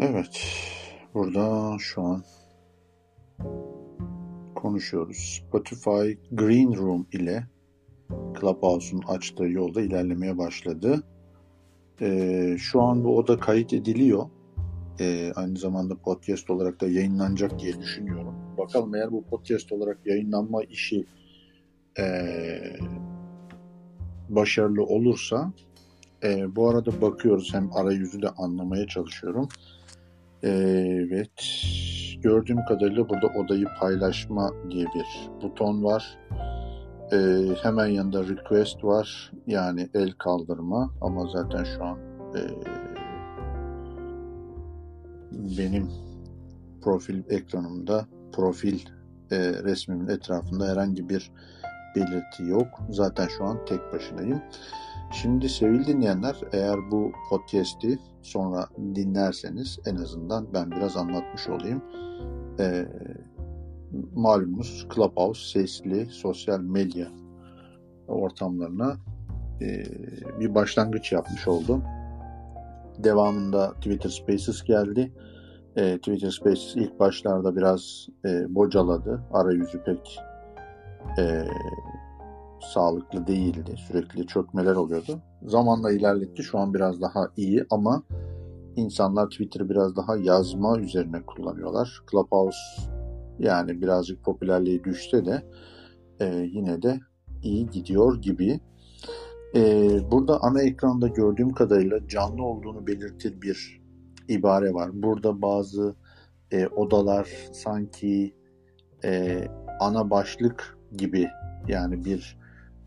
Evet, burada şu an konuşuyoruz. Spotify Green Room ile Clubhouse'un açtığı yolda ilerlemeye başladı. Ee, şu an bu oda kayıt ediliyor. Ee, aynı zamanda podcast olarak da yayınlanacak diye düşünüyorum. Bakalım eğer bu podcast olarak yayınlanma işi ee, başarılı olursa e, bu arada bakıyoruz hem arayüzü de anlamaya çalışıyorum. Evet gördüğüm kadarıyla burada odayı paylaşma diye bir buton var. E, hemen yanında request var yani el kaldırma ama zaten şu an e, benim profil ekranımda profil e, resmimin etrafında herhangi bir belirti yok. Zaten şu an tek başınayım. Şimdi sevgili dinleyenler eğer bu podcast'i sonra dinlerseniz en azından ben biraz anlatmış olayım. Ee, malumunuz Clubhouse sesli sosyal medya ortamlarına e, bir başlangıç yapmış oldum. Devamında Twitter Spaces geldi. E, Twitter Spaces ilk başlarda biraz e, bocaladı. Arayüzü pek e, sağlıklı değildi. Sürekli çökmeler oluyordu. Zamanla ilerletti. Şu an biraz daha iyi ama insanlar Twitter'ı biraz daha yazma üzerine kullanıyorlar. Clubhouse yani birazcık popülerliği düşse de e, yine de iyi gidiyor gibi. E, burada ana ekranda gördüğüm kadarıyla canlı olduğunu belirtir bir ibare var. Burada bazı e, odalar sanki e, ana başlık gibi yani bir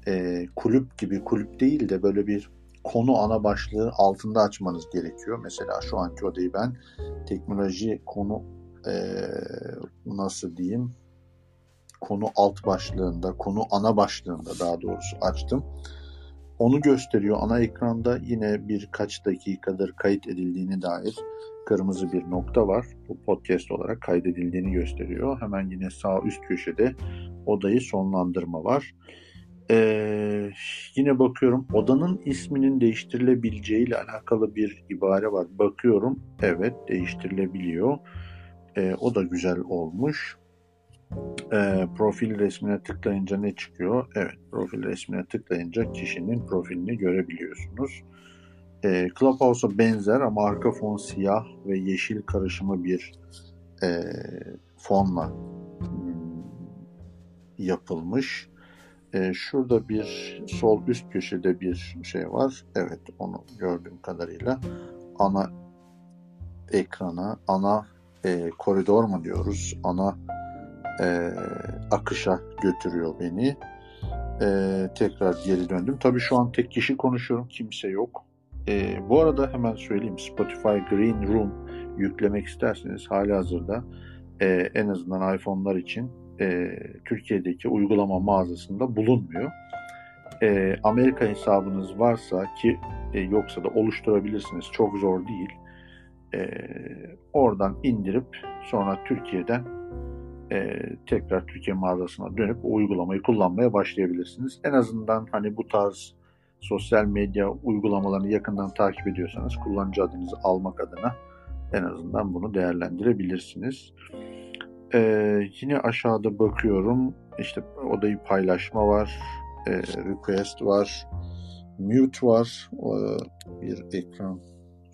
e, kulüp gibi kulüp değil de böyle bir konu ana başlığı altında açmanız gerekiyor. Mesela şu anki odayı ben teknoloji konu e, nasıl diyeyim konu alt başlığında, konu ana başlığında daha doğrusu açtım. Onu gösteriyor. Ana ekranda yine birkaç dakikadır kayıt edildiğini dair kırmızı bir nokta var. Bu podcast olarak kaydedildiğini gösteriyor. Hemen yine sağ üst köşede odayı sonlandırma var. Ee, yine bakıyorum odanın isminin değiştirilebileceği ile alakalı bir ibare var. Bakıyorum evet değiştirilebiliyor. Ee, o da güzel olmuş. Ee, profil resmine tıklayınca ne çıkıyor? Evet profil resmine tıklayınca kişinin profilini görebiliyorsunuz. Ee, Clubhouse'a benzer ama arka fon siyah ve yeşil karışımı bir e, fonla hmm, yapılmış. E, şurada bir sol üst köşede bir şey var. Evet onu gördüğüm kadarıyla ana ekrana, ana e, koridor mu diyoruz? Ana e, akışa götürüyor beni. E, tekrar geri döndüm. Tabii şu an tek kişi konuşuyorum. Kimse yok. E, bu arada hemen söyleyeyim. Spotify Green Room yüklemek isterseniz hali hazırda e, en azından iPhone'lar için e, Türkiye'deki uygulama mağazasında bulunmuyor. E, Amerika hesabınız varsa ki e, yoksa da oluşturabilirsiniz. Çok zor değil. E, oradan indirip sonra Türkiye'den e, tekrar Türkiye mağazasına dönüp o uygulamayı kullanmaya başlayabilirsiniz. En azından hani bu tarz sosyal medya uygulamalarını yakından takip ediyorsanız kullanıcı adınızı almak adına en azından bunu değerlendirebilirsiniz. Ee, yine aşağıda bakıyorum. İşte odayı paylaşma var. E, request var. Mute var. Ee, bir ekran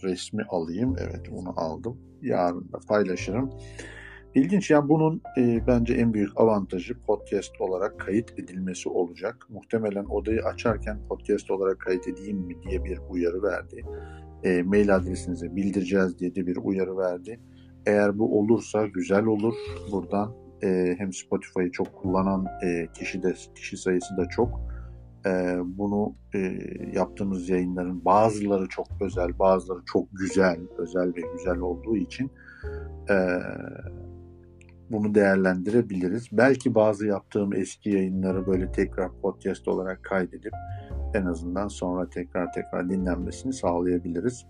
resmi alayım. Evet onu aldım. Yarın da paylaşırım. İlginç yani bunun e, bence en büyük avantajı podcast olarak kayıt edilmesi olacak. Muhtemelen odayı açarken podcast olarak kayıt edeyim mi diye bir uyarı verdi. E, mail adresinize bildireceğiz diye de bir uyarı verdi. Eğer bu olursa güzel olur. Buradan e, hem Spotify'ı çok kullanan e, kişi de kişi sayısı da çok. E, bunu e, yaptığımız yayınların bazıları çok özel, bazıları çok güzel, özel ve güzel olduğu için e, bunu değerlendirebiliriz. Belki bazı yaptığım eski yayınları böyle tekrar podcast olarak kaydedip en azından sonra tekrar tekrar dinlenmesini sağlayabiliriz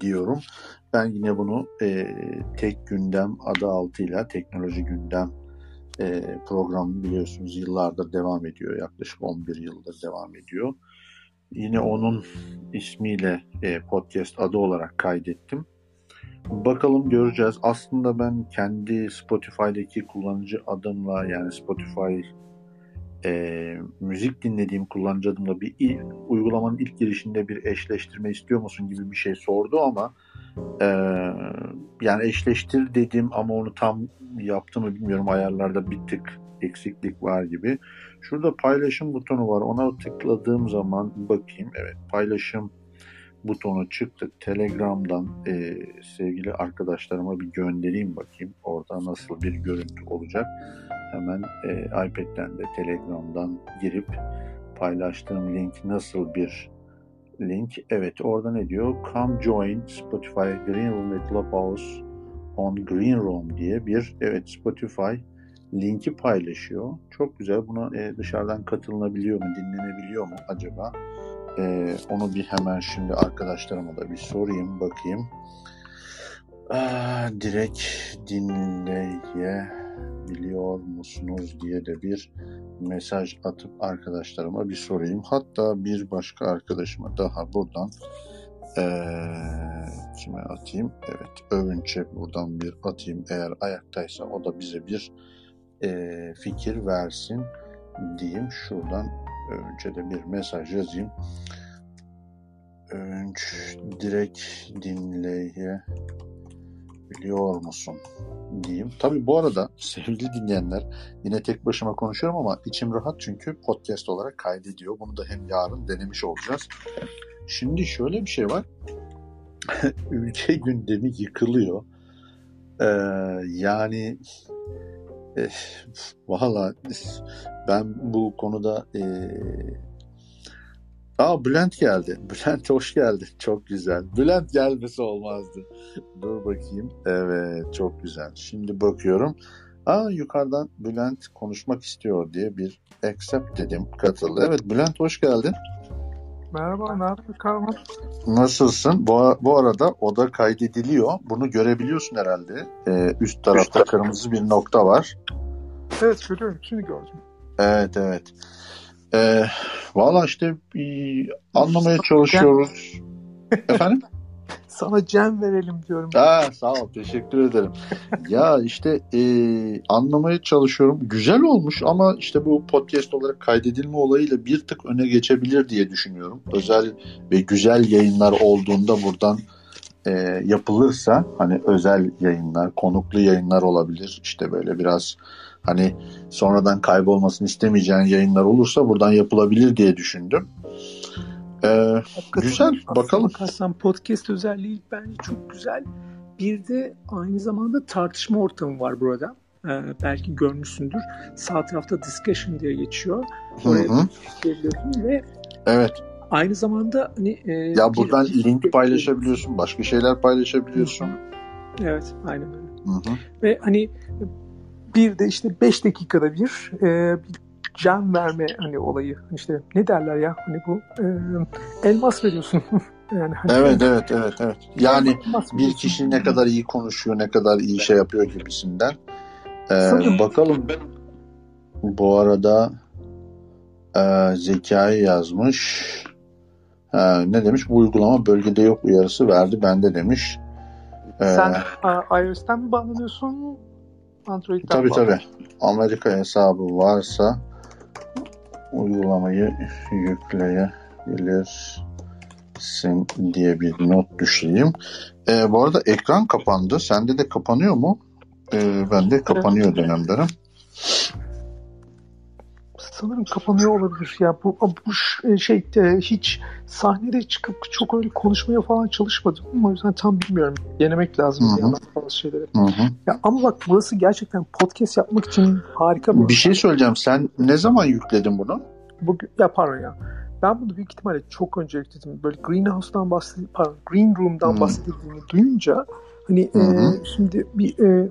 diyorum. Ben yine bunu e, tek gündem adı altıyla teknoloji gündem e, programı biliyorsunuz yıllardır devam ediyor. Yaklaşık 11 yıldır devam ediyor. Yine onun ismiyle e, podcast adı olarak kaydettim. Bakalım göreceğiz. Aslında ben kendi Spotify'daki kullanıcı adımla yani Spotify e, müzik dinlediğim kullanıcı adımla bir il, uygulamanın ilk girişinde bir eşleştirme istiyor musun gibi bir şey sordu ama e, yani eşleştir dedim ama onu tam yaptı mı bilmiyorum ayarlarda bir tık eksiklik var gibi. Şurada paylaşım butonu var. Ona tıkladığım zaman bakayım. Evet paylaşım butonu çıktı. Telegram'dan e, sevgili arkadaşlarıma bir göndereyim bakayım. Orada nasıl bir görüntü olacak. Hemen e, iPad'den de Telegram'dan girip paylaştığım link nasıl bir link? Evet orada ne diyor? Come join Spotify Green Room ve Clubhouse on Green Room diye bir evet Spotify linki paylaşıyor. Çok güzel. Buna e, dışarıdan katılınabiliyor mu, dinlenebiliyor mu acaba? E, onu bir hemen şimdi arkadaşlarıma da bir sorayım, bakayım. Aa, direkt dinleyebiliyor musunuz diye de bir mesaj atıp arkadaşlarıma bir sorayım. Hatta bir başka arkadaşıma daha buradan ee, kime atayım? Evet, Övünç'e buradan bir atayım. Eğer ayaktaysa o da bize bir e, fikir versin diyeyim. Şuradan önce de bir mesaj yazayım. Önç direkt dinleyebiliyor musun diyeyim. Tabii bu arada sevgili dinleyenler yine tek başıma konuşuyorum ama içim rahat çünkü podcast olarak kaydediyor. Bunu da hem yarın denemiş olacağız. Şimdi şöyle bir şey var. Ülke gündemi yıkılıyor. Ee, yani e, Valla ben bu konuda e, Aa Bülent geldi. Bülent hoş geldin. Çok güzel. Bülent gelmesi olmazdı. Dur bakayım. Evet çok güzel. Şimdi bakıyorum. Aa yukarıdan Bülent konuşmak istiyor diye bir accept dedim. Katıldı. Evet Bülent hoş geldin. Merhaba, ne yapıyorsun Karman? Nasılsın? Bu, bu arada oda kaydediliyor. Bunu görebiliyorsun herhalde. Ee, üst tarafta kırmızı bir nokta var. Evet görüyorum. Şimdi gördüm. Evet, evet. Ee, Valla işte e, anlamaya çalışıyoruz. Efendim? Sana cem verelim diyorum. Ha, sağ ol teşekkür ederim. ya işte e, anlamaya çalışıyorum. Güzel olmuş ama işte bu podcast olarak kaydedilme olayıyla bir tık öne geçebilir diye düşünüyorum. Özel ve güzel yayınlar olduğunda buradan e, yapılırsa hani özel yayınlar, konuklu yayınlar olabilir. İşte böyle biraz hani sonradan kaybolmasını istemeyeceğin yayınlar olursa buradan yapılabilir diye düşündüm. Ee, güzel bakalım. Bakarsan podcast özelliği bence çok güzel. Bir de aynı zamanda tartışma ortamı var burada. Ee, belki görmüşsündür. Sağ tarafta discussion diye geçiyor. Oraya geliyorsun ve Evet. Aynı zamanda hani e, ya buradan bir, link paylaşabiliyorsun, başka şeyler paylaşabiliyorsun. Evet, aynen öyle. Hı hı. Ve hani bir de işte 5 dakikada bir, e, bir can verme hani olayı işte ne derler ya hani bu e, elmas veriyorsun. yani hani evet evet evet evet. Yani bir kişi ne kadar iyi konuşuyor, ne kadar iyi şey yapıyor gibisinden. Ee, bakalım. Bu arada e, Zekai yazmış. Ha, ne demiş? Bu uygulama bölgede yok uyarısı verdi. Bende demiş. Ee, Sen a, iOS'ten mi bağlanıyorsun? Android'den Tabii tabii. Amerika hesabı varsa uygulamayı yükleyebilirsin diye bir not düşeyim. Ee, bu arada ekran kapandı. Sende de kapanıyor mu? Ee, ben de kapanıyor dönemlerim sanırım kapanıyor olabilir. Ya bu, bu şey e, hiç sahnede çıkıp çok öyle konuşmaya falan çalışmadım ama o yüzden tam bilmiyorum. Denemek lazım Hı-hı. bazı şeyleri. Hı-hı. Ya ama bak burası gerçekten podcast yapmak için harika bir Bir şey söyleyeceğim. Sen ne zaman yükledin bunu? Bugün ya pardon ya. Ben bunu büyük ihtimalle çok önce yükledim. Böyle Greenhouse'dan bahsedip pardon Green Room'dan hmm. bahsedildiğini duyunca hani e, şimdi bir e,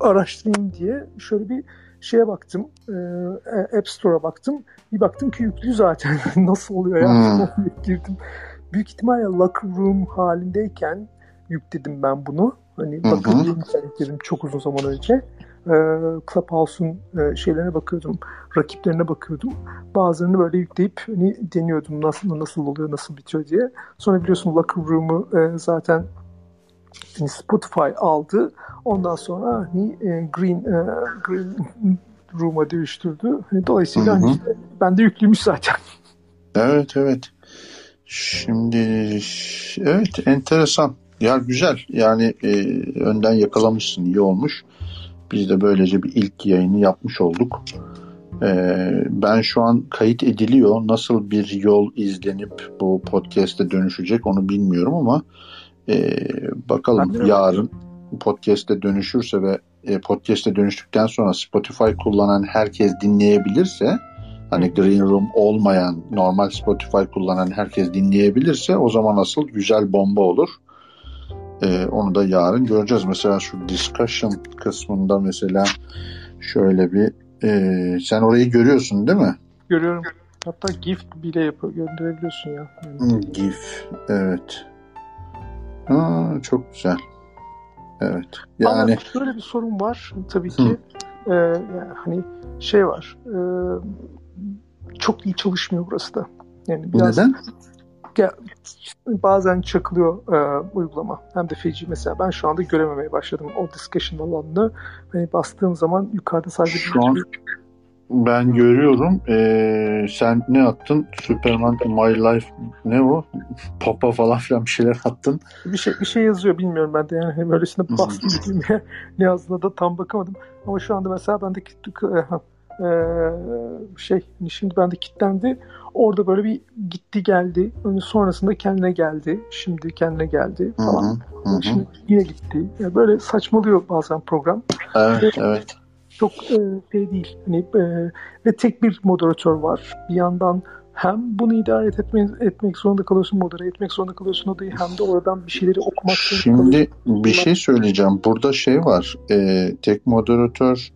araştırayım diye şöyle bir şeye baktım. E, App Store'a baktım. Bir baktım ki yüklü zaten. Nasıl oluyor ya? Hmm. girdim. Büyük ihtimalle Locker Room halindeyken yükledim ben bunu. Hani bakın dedim çok uzun zaman önce. E, Clubhouse'un e, şeylerine bakıyordum. Rakiplerine bakıyordum. Bazılarını böyle yükleyip hani deniyordum nasıl nasıl oluyor, nasıl bitiyor diye. Sonra biliyorsun Locker Room'u e, zaten hani Spotify aldı. Ondan sonra hani e, Green e, Green Room'a dönüştürdü. Hani dolayısıyla hı hı. Hani işte, ben de yüklüymüş zaten. Evet evet. Şimdi evet enteresan. Ya güzel. Yani e, önden yakalamışsın. iyi olmuş. Biz de böylece bir ilk yayını yapmış olduk. Ee, ben şu an kayıt ediliyor. Nasıl bir yol izlenip bu podcast'e dönüşecek onu bilmiyorum ama e, bakalım yarın podcast'e dönüşürse ve e, podcast'e dönüştükten sonra Spotify kullanan herkes dinleyebilirse hani Green Room olmayan normal Spotify kullanan herkes dinleyebilirse o zaman asıl güzel bomba olur. Ee, onu da yarın göreceğiz. Mesela şu discussion kısmında mesela şöyle bir e, sen orayı görüyorsun değil mi? Görüyorum. Hatta GIF bile yapıyor, gönderebiliyorsun ya. GIF, evet. Aa, çok güzel. Evet. Yani Ama şöyle bir sorun var tabii ki. E, yani hani şey var. E, çok iyi çalışmıyor burası da. Yani biraz Neden? Ya, bazen çakılıyor e, uygulama. Hem de feci mesela ben şu anda görememeye başladım o discussion alanını. Hani bastığım zaman yukarıda sadece şu an ben görüyorum. Ee, sen ne attın? Superman My Life ne o? Papa falan filan bir şeyler attın. Bir şey bir şey yazıyor bilmiyorum ben de yani hani böylesine bastım ne yazdığına da tam bakamadım. Ama şu anda mesela bendeki e, şey hani şimdi bende kilitlendi. Orada böyle bir gitti geldi. Sonrasında kendine geldi. Şimdi kendine geldi falan. Hı hı, hı. Şimdi yine gitti. Yani böyle saçmalıyor bazen program. Evet, ve evet. Çok e, şey değil. Hani, e, ve tek bir moderatör var. Bir yandan hem bunu idare etmek, etmek zorunda kalıyorsun, modere etmek zorunda kalıyorsun odayı hem de oradan bir şeyleri okumak zorunda Şimdi bir şey söyleyeceğim. Burada şey var. E, tek moderatör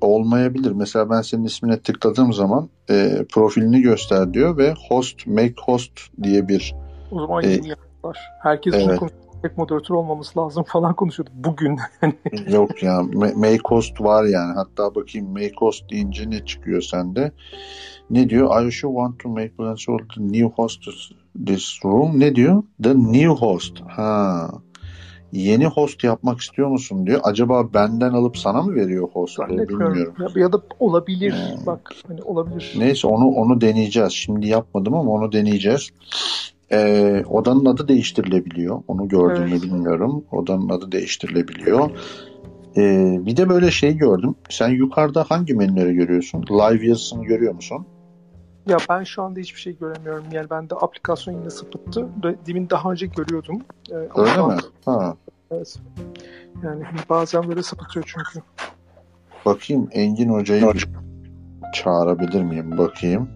olmayabilir. Mesela ben senin ismine tıkladığım zaman e, profilini göster diyor ve host, make host diye bir o zaman e, var. Herkes evet. Tek moderatör olmaması lazım falan konuşuyordu bugün. Yok ya make host var yani. Hatta bakayım make host deyince ne çıkıyor sende? Ne diyor? I should want to make plans for the new host this room. Ne diyor? The new host. Ha yeni host yapmak istiyor musun diyor. Acaba benden alıp sana mı veriyor host? Bilmiyorum. Ya, ya da olabilir. Hmm. Bak hani olabilir. Neyse onu onu deneyeceğiz. Şimdi yapmadım ama onu deneyeceğiz. Ee, odanın adı değiştirilebiliyor. Onu gördüm evet. mü bilmiyorum. Odanın adı değiştirilebiliyor. Ee, bir de böyle şey gördüm. Sen yukarıda hangi menüleri görüyorsun? Live yazısını görüyor musun? Ya ben şu anda hiçbir şey göremiyorum. Yani ben de aplikasyon yine sıpıttı. Demin daha önce görüyordum. Ee, Öyle mi? Ha. Evet. Yani hani bazen böyle sapıtıyor çünkü. Bakayım Engin Hoca'yı çağırabilir miyim? Bakayım.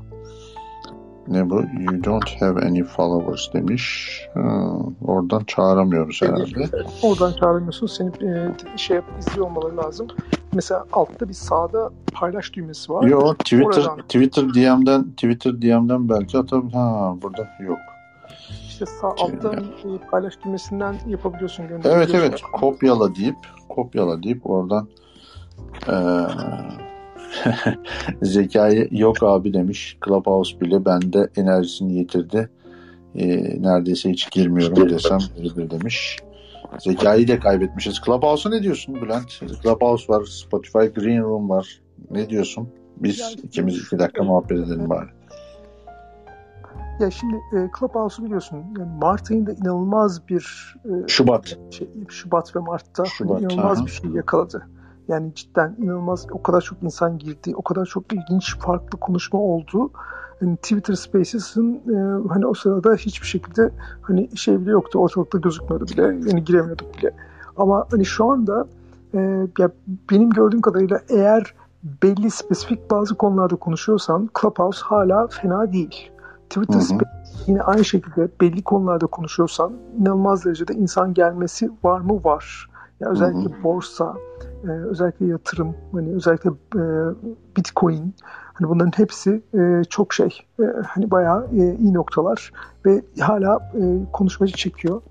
Ne bu? You don't have any followers demiş. Ha, oradan çağıramıyoruz herhalde. Oradan çağıramıyorsun. Seni e, şey yap, izliyor olmaları lazım. Mesela altta bir sağda paylaş düğmesi var. Yok Twitter Oradan... Twitter DM'den Twitter DM'den belki atabilir. Ha burada yok. İşte sağ altta yani. paylaş düğmesinden yapabiliyorsun. Evet evet kopyala deyip kopyala deyip oradan ee, zekayı yok abi demiş. Clubhouse bile bende enerjisini yitirdi. E, neredeyse hiç girmiyorum desem öyledir demiş. Zekayı da kaybetmişiz. Clubhouse'a ne diyorsun Bülent? Clubhouse var, Spotify Green Room var. Ne diyorsun? Biz yani, ikimiz iki dakika muhabbet edelim bari. Ya şimdi e, Clubhouse'u biliyorsun. Yani Mart ayında inanılmaz bir e, Şubat. Şey, Şubat ve Mart'ta Şubat, inanılmaz aha. bir şey yakaladı. Yani cidden inanılmaz o kadar çok insan girdi, o kadar çok ilginç farklı konuşma oldu. Yani Twitter Spaces'ın e, hani o sırada hiçbir şekilde hani şey bile yoktu, ortalıkta gözükmüyordu bile, yani giremiyorduk bile. Ama hani şu anda e, ya benim gördüğüm kadarıyla eğer belli spesifik bazı konularda konuşuyorsan Clubhouse hala fena değil. Twitter Space yine aynı şekilde belli konularda konuşuyorsan inanılmaz derecede insan gelmesi var mı? Var. Yani özellikle hı hı. borsa, e, özellikle yatırım, hani özellikle e, Bitcoin, hani bunların hepsi e, çok şey, e, hani bayağı e, iyi noktalar ve hala e, konuşmacı çekiyor.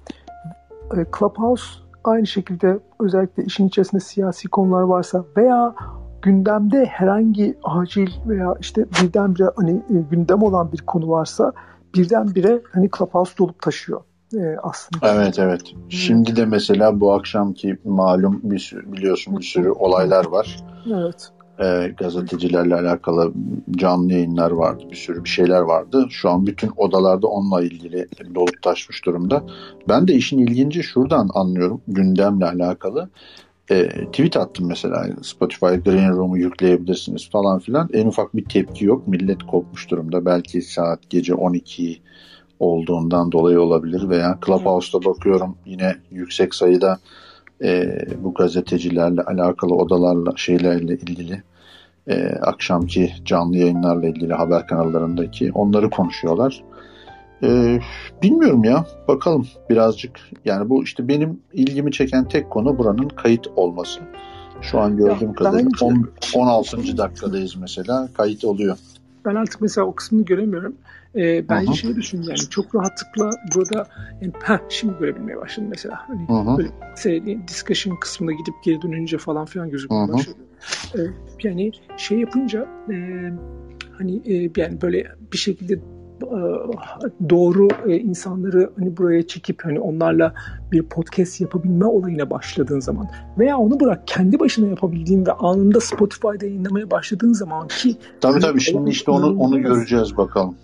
E, Clubhouse aynı şekilde özellikle işin içerisinde siyasi konular varsa veya gündemde herhangi acil veya işte birdenbire hani e, gündem olan bir konu varsa birdenbire hani Clubhouse dolup taşıyor. E, aslında. Evet evet. Şimdi de mesela bu akşamki malum bir sürü, biliyorsun bir sürü olaylar var. Evet. E, gazetecilerle alakalı canlı yayınlar vardı. Bir sürü bir şeyler vardı. Şu an bütün odalarda onunla ilgili dolup taşmış durumda. Ben de işin ilginci şuradan anlıyorum gündemle alakalı. E, tweet attım mesela Spotify Green Room'u yükleyebilirsiniz falan filan. En ufak bir tepki yok. Millet kopmuş durumda. Belki saat gece 12 olduğundan dolayı olabilir veya Clubhouse'da bakıyorum yine yüksek sayıda e, bu gazetecilerle alakalı odalarla şeylerle ilgili e, akşamki canlı yayınlarla ilgili haber kanallarındaki onları konuşuyorlar. E, bilmiyorum ya bakalım birazcık yani bu işte benim ilgimi çeken tek konu buranın kayıt olması. Şu an gördüğüm ya, kadarıyla bence... 16. dakikadayız mesela kayıt oluyor. Ben artık mesela o kısmını göremiyorum. E, bence Aha. şey düşün yani çok rahatlıkla burada yani, heh, şimdi görebilmeye başladım mesela. Hani Aha. böyle discussion kısmına gidip geri dönünce falan filan gözükmeye başladı. E, yani şey yapınca e, hani e, yani böyle bir şekilde e, doğru e, insanları hani buraya çekip hani onlarla bir podcast yapabilme olayına başladığın zaman veya onu bırak kendi başına yapabildiğin ve anında Spotify'da yayınlamaya başladığın zaman ki tabii tabii şimdi işte onu onu göreceğiz bakalım.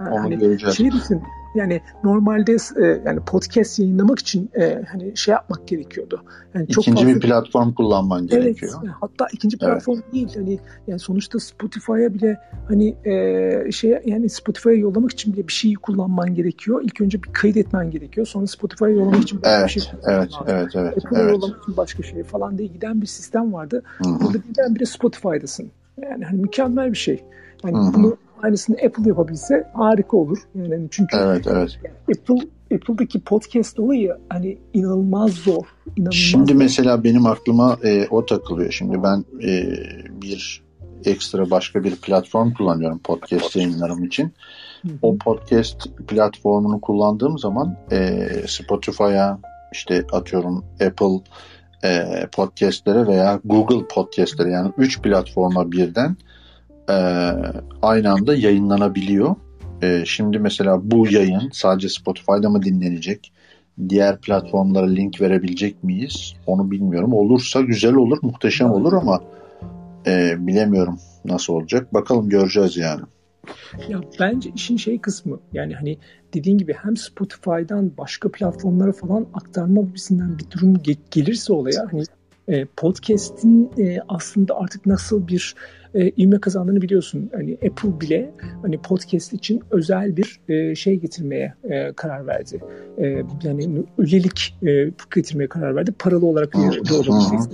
Onu hani göreceğiz. Şey düşün, yani normalde e, yani podcast yayınlamak için e, hani şey yapmak gerekiyordu. Yani çok ikinci fazla... bir platform kullanman evet, gerekiyor. Yani hatta ikinci platform evet. değil. Hani yani sonuçta Spotify'a bile hani e, şey yani Spotify'a yollamak için bile bir şeyi kullanman gerekiyor. İlk önce bir kayıt etmen gerekiyor. Sonra Spotify'a yollamak için başka evet, bir şey evet, evet, evet, Apple'a evet. yollamak için başka şey falan diye giden bir sistem vardı. Hı-hı. Burada birdenbire Spotify'dasın. Yani hani mükemmel bir şey. Yani Hı-hı. bunu aynısını Apple yapabilse harika olur. Yani çünkü evet, evet. Apple Apple'daki podcast olayı hani inanılmaz zor. Inanılmaz Şimdi zor. mesela benim aklıma e, o takılıyor. Şimdi ben e, bir ekstra başka bir platform kullanıyorum podcast yayınlarım için. Hı-hı. O podcast platformunu kullandığım zaman e, Spotify'a işte atıyorum Apple e, podcastlere veya Google podcastlere yani 3 platforma birden e, aynı anda yayınlanabiliyor. E, şimdi mesela bu yayın sadece Spotify'da mı dinlenecek? Diğer platformlara link verebilecek miyiz? Onu bilmiyorum. Olursa güzel olur, muhteşem olur ama e, bilemiyorum nasıl olacak. Bakalım göreceğiz yani. Ya bence işin şey kısmı yani hani dediğin gibi hem Spotify'dan başka platformlara falan aktarma gibisinden bir durum gelirse olaya hani e, podcast'in e, aslında artık nasıl bir e, ivme kazandığını biliyorsun. Hani Apple bile hani podcast için özel bir e, şey getirmeye e, karar verdi. E, yani üyelik e, getirmeye karar verdi. Paralı olarak üye olabilirsiniz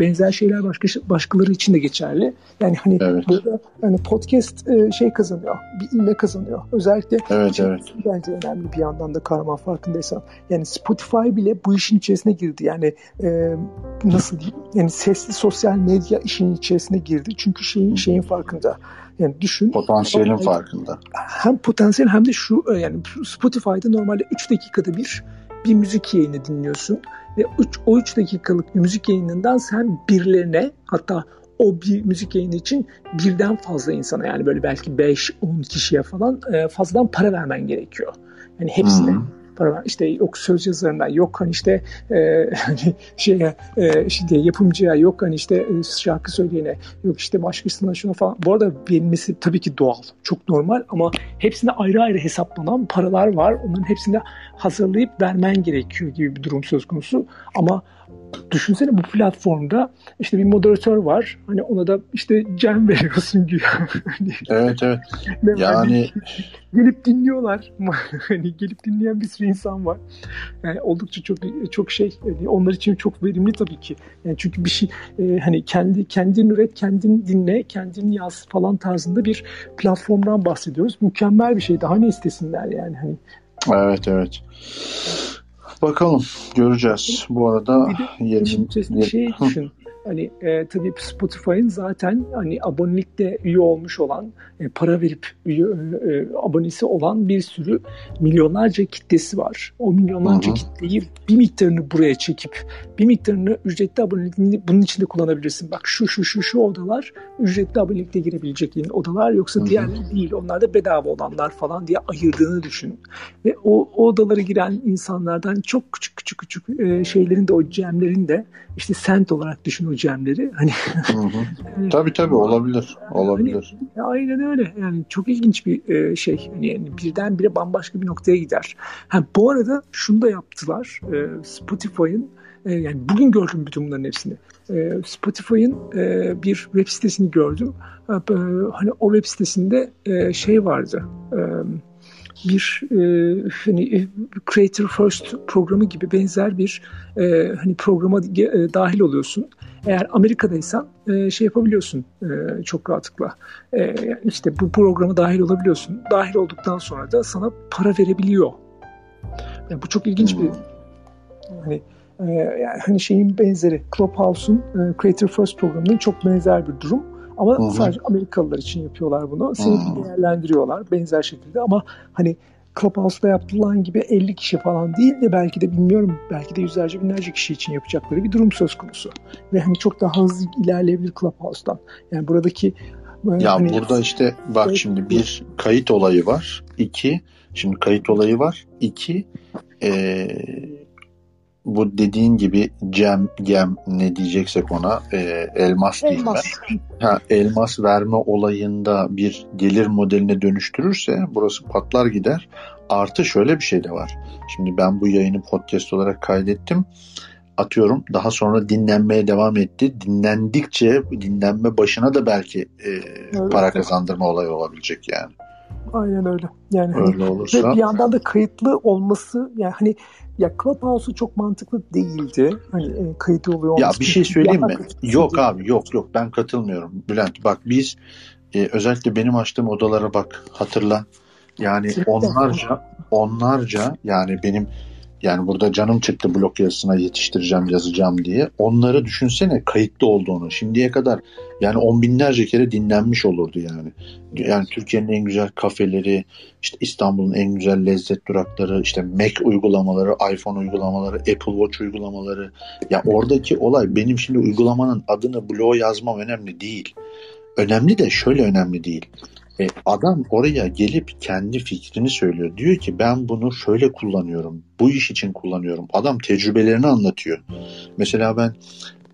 benzer şeyler başka başkaları için de geçerli. Yani hani evet. burada hani podcast e, şey kazanıyor, bir ilme kazanıyor. Özellikle evet, şey, evet. bence önemli bir yandan da karman farkındaysan. Yani Spotify bile bu işin içerisine girdi. Yani e, nasıl diyeyim? Yani sesli sosyal medya işin içerisine girdi. Çünkü şeyin şeyin farkında. Yani düşün. Potansiyelin farkında. Hem potansiyel hem de şu e, yani Spotify'da normalde 3 dakikada bir bir müzik yayını dinliyorsun ve üç, o 3 dakikalık müzik yayınından sen birilerine hatta o bir müzik yayını için birden fazla insana yani böyle belki 5-10 kişiye falan e, fazladan para vermen gerekiyor. Yani hepsine. Hmm para var. İşte yok söz yazarına, yok hani işte e, hani şeye e, işte yapımcıya, yok hani işte e, şarkı söyleyene, yok işte başkasına şuna falan. Bu arada verilmesi tabii ki doğal, çok normal ama hepsine ayrı ayrı hesaplanan paralar var. Onların hepsini hazırlayıp vermen gerekiyor gibi bir durum söz konusu. Ama düşünsene bu platformda işte bir moderatör var. Hani ona da işte can veriyorsun. Hani evet evet. yani gelip dinliyorlar. hani gelip dinleyen bir sürü insan var. Yani oldukça çok çok şey yani onlar için çok verimli tabii ki. Yani çünkü bir şey e, hani kendi kendin üret, kendin dinle, kendin yaz falan tarzında bir platformdan bahsediyoruz. Mükemmel bir şey. Daha ne istesinler yani hani. Evet evet. Bakalım göreceğiz. Bu arada bir de 20 şey düşün. Hani e, tabii Spotify'ın zaten hani abonelikte üye olmuş olan, e, para verip üye, e, abonesi olan bir sürü milyonlarca kitlesi var. O milyonlarca Hı-hı. kitleyi bir miktarını buraya çekip bir miktarını ücretli abonelikini bunun içinde kullanabilirsin. Bak şu şu şu şu odalar ücretli abonelikte girebilecek yeni odalar yoksa diğerleri değil. Onlar da bedava olanlar falan diye ayırdığını düşün. Ve o, o odalara giren insanlardan çok küçük küçük küçük e, şeylerin de o cemlerin de işte sent olarak düşün o cemleri. Hani tabii tabii olabilir. Olabilir. Hani, aynen öyle. Yani çok ilginç bir e, şey. Hani birdenbire bambaşka bir noktaya gider. Ha, bu arada şunu da yaptılar. E, Spotify'ın e, yani bugün gördüm bütün bunların hepsini. Spotify'ın bir web sitesini gördüm. Hani o web sitesinde şey vardı. Bir e, hani e, Creator First programı gibi benzer bir e, hani programa e, dahil oluyorsun. Eğer Amerika'daysan e, şey yapabiliyorsun e, çok rahatlıkla. E, yani işte bu programa dahil olabiliyorsun. Dahil olduktan sonra da sana para verebiliyor. Yani bu çok ilginç bir hani e, yani hani şeyin benzeri Clubhouse'un e, Creator First programının çok benzer bir durum. Ama Hı-hı. sadece Amerikalılar için yapıyorlar bunu. Seni Hı-hı. değerlendiriyorlar benzer şekilde ama hani Clubhouse'da yapılan gibi 50 kişi falan değil de belki de bilmiyorum belki de yüzlerce binlerce kişi için yapacakları bir durum söz konusu. Ve hani çok daha hızlı ilerleyebilir Clubhouse'dan. Yani buradaki e, ya hani, burada işte bak evet, şimdi bir kayıt olayı var. iki şimdi kayıt olayı var. İki ee, bu dediğin gibi cem, gem ne diyeceksek ona e, elmas diyeyim elmas. ben. Ha, elmas verme olayında bir gelir modeline dönüştürürse burası patlar gider. Artı şöyle bir şey de var. Şimdi ben bu yayını podcast olarak kaydettim. Atıyorum daha sonra dinlenmeye devam etti. Dinlendikçe dinlenme başına da belki e, evet. para kazandırma olayı olabilecek yani. Aynen öyle. Yani hani öyle hani, olursa ve bir yandan da kayıtlı olması yani hani ya Clubhouse'u çok mantıklı değildi. Hani e, kayıtlı oluyor. Ya bir şey söyleyeyim mi? Yok abi yok yok ben katılmıyorum Bülent. Bak biz e, özellikle benim açtığım odalara bak hatırla. Yani onlarca onlarca yani benim yani burada canım çıktı blok yazısına yetiştireceğim, yazacağım diye. Onları düşünsene kayıtlı olduğunu. Şimdiye kadar yani on binlerce kere dinlenmiş olurdu yani. Yani Türkiye'nin en güzel kafeleri, işte İstanbul'un en güzel lezzet durakları, işte Mac uygulamaları, iPhone uygulamaları, Apple Watch uygulamaları. Ya oradaki olay benim şimdi uygulamanın adını bloğa yazmam önemli değil. Önemli de şöyle önemli değil. E, adam oraya gelip kendi fikrini söylüyor. Diyor ki ben bunu şöyle kullanıyorum. Bu iş için kullanıyorum. Adam tecrübelerini anlatıyor. Mesela ben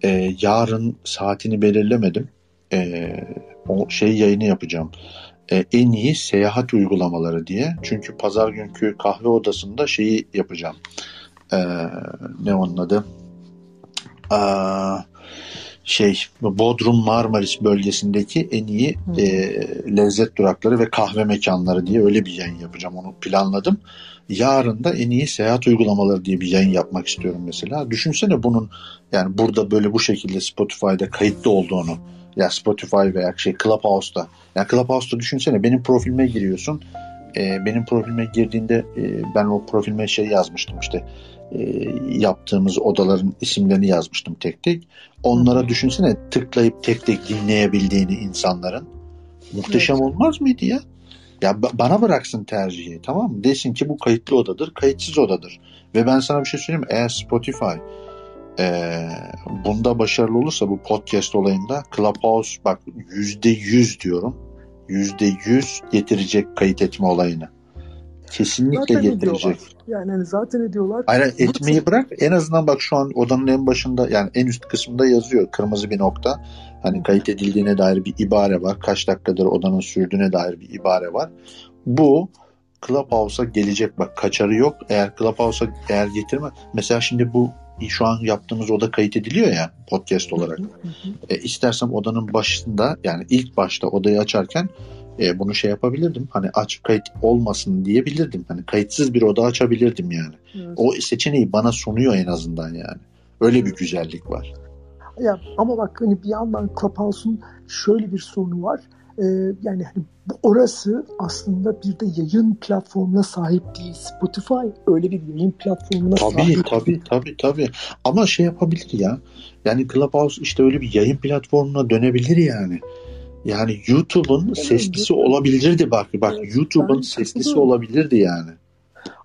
e, yarın saatini belirlemedim. E, o şey yayını yapacağım. E, en iyi seyahat uygulamaları diye. Çünkü pazar günkü kahve odasında şeyi yapacağım. E, ne onun adı? Aa, şey Bodrum Marmaris bölgesindeki en iyi e, lezzet durakları ve kahve mekanları diye öyle bir yayın yapacağım. Onu planladım. Yarın da en iyi seyahat uygulamaları diye bir yayın yapmak istiyorum mesela. Düşünsene bunun yani burada böyle bu şekilde Spotify'da kayıtlı olduğunu. Ya Spotify veya şey Clubhouse'da. Ya Clubhouse'da düşünsene benim profilime giriyorsun. E, benim profilime girdiğinde e, ben o profilime şey yazmıştım işte e, yaptığımız odaların isimlerini yazmıştım tek tek. Onlara Hı. düşünsene tıklayıp tek tek dinleyebildiğini insanların. Muhteşem evet. olmaz mıydı ya? Ya bana bıraksın tercihi tamam mı? Desin ki bu kayıtlı odadır, kayıtsız odadır. Ve ben sana bir şey söyleyeyim mi? Eğer Spotify e, bunda başarılı olursa bu podcast olayında Clubhouse bak yüzde yüz diyorum. Yüzde yüz getirecek kayıt etme olayını. Kesinlikle zaten getirecek. Yani hani zaten ediyorlar. Aynen etmeyi bırak. En azından bak şu an odanın en başında yani en üst kısmında yazıyor kırmızı bir nokta. Hani kayıt edildiğine dair bir ibare var. Kaç dakikadır odanın sürdüğüne dair bir ibare var. Bu Clubhouse'a gelecek bak kaçarı yok. Eğer Clubhouse'a eğer getirme mesela şimdi bu şu an yaptığımız oda kayıt ediliyor ya podcast olarak. e, istersem odanın başında yani ilk başta odayı açarken e, bunu şey yapabilirdim. Hani aç kayıt olmasın diyebilirdim. Hani kayıtsız bir oda açabilirdim yani. Evet. O seçeneği bana sunuyor en azından yani. Öyle bir güzellik var. Ya ama bak hani bir yandan Clubhouse'un şöyle bir sorunu var. e, yani hani orası aslında bir de yayın platformuna sahip değil. Spotify öyle bir yayın platformuna tabii, sahip. Tabii tabii tabii tabii. Ama şey yapabilir ya. Yani Clubhouse işte öyle bir yayın platformuna dönebilir yani. Yani YouTube'un evet, seslisi evet. olabilirdi bak. Bak evet, YouTube'un seslisi olabilirdi yani.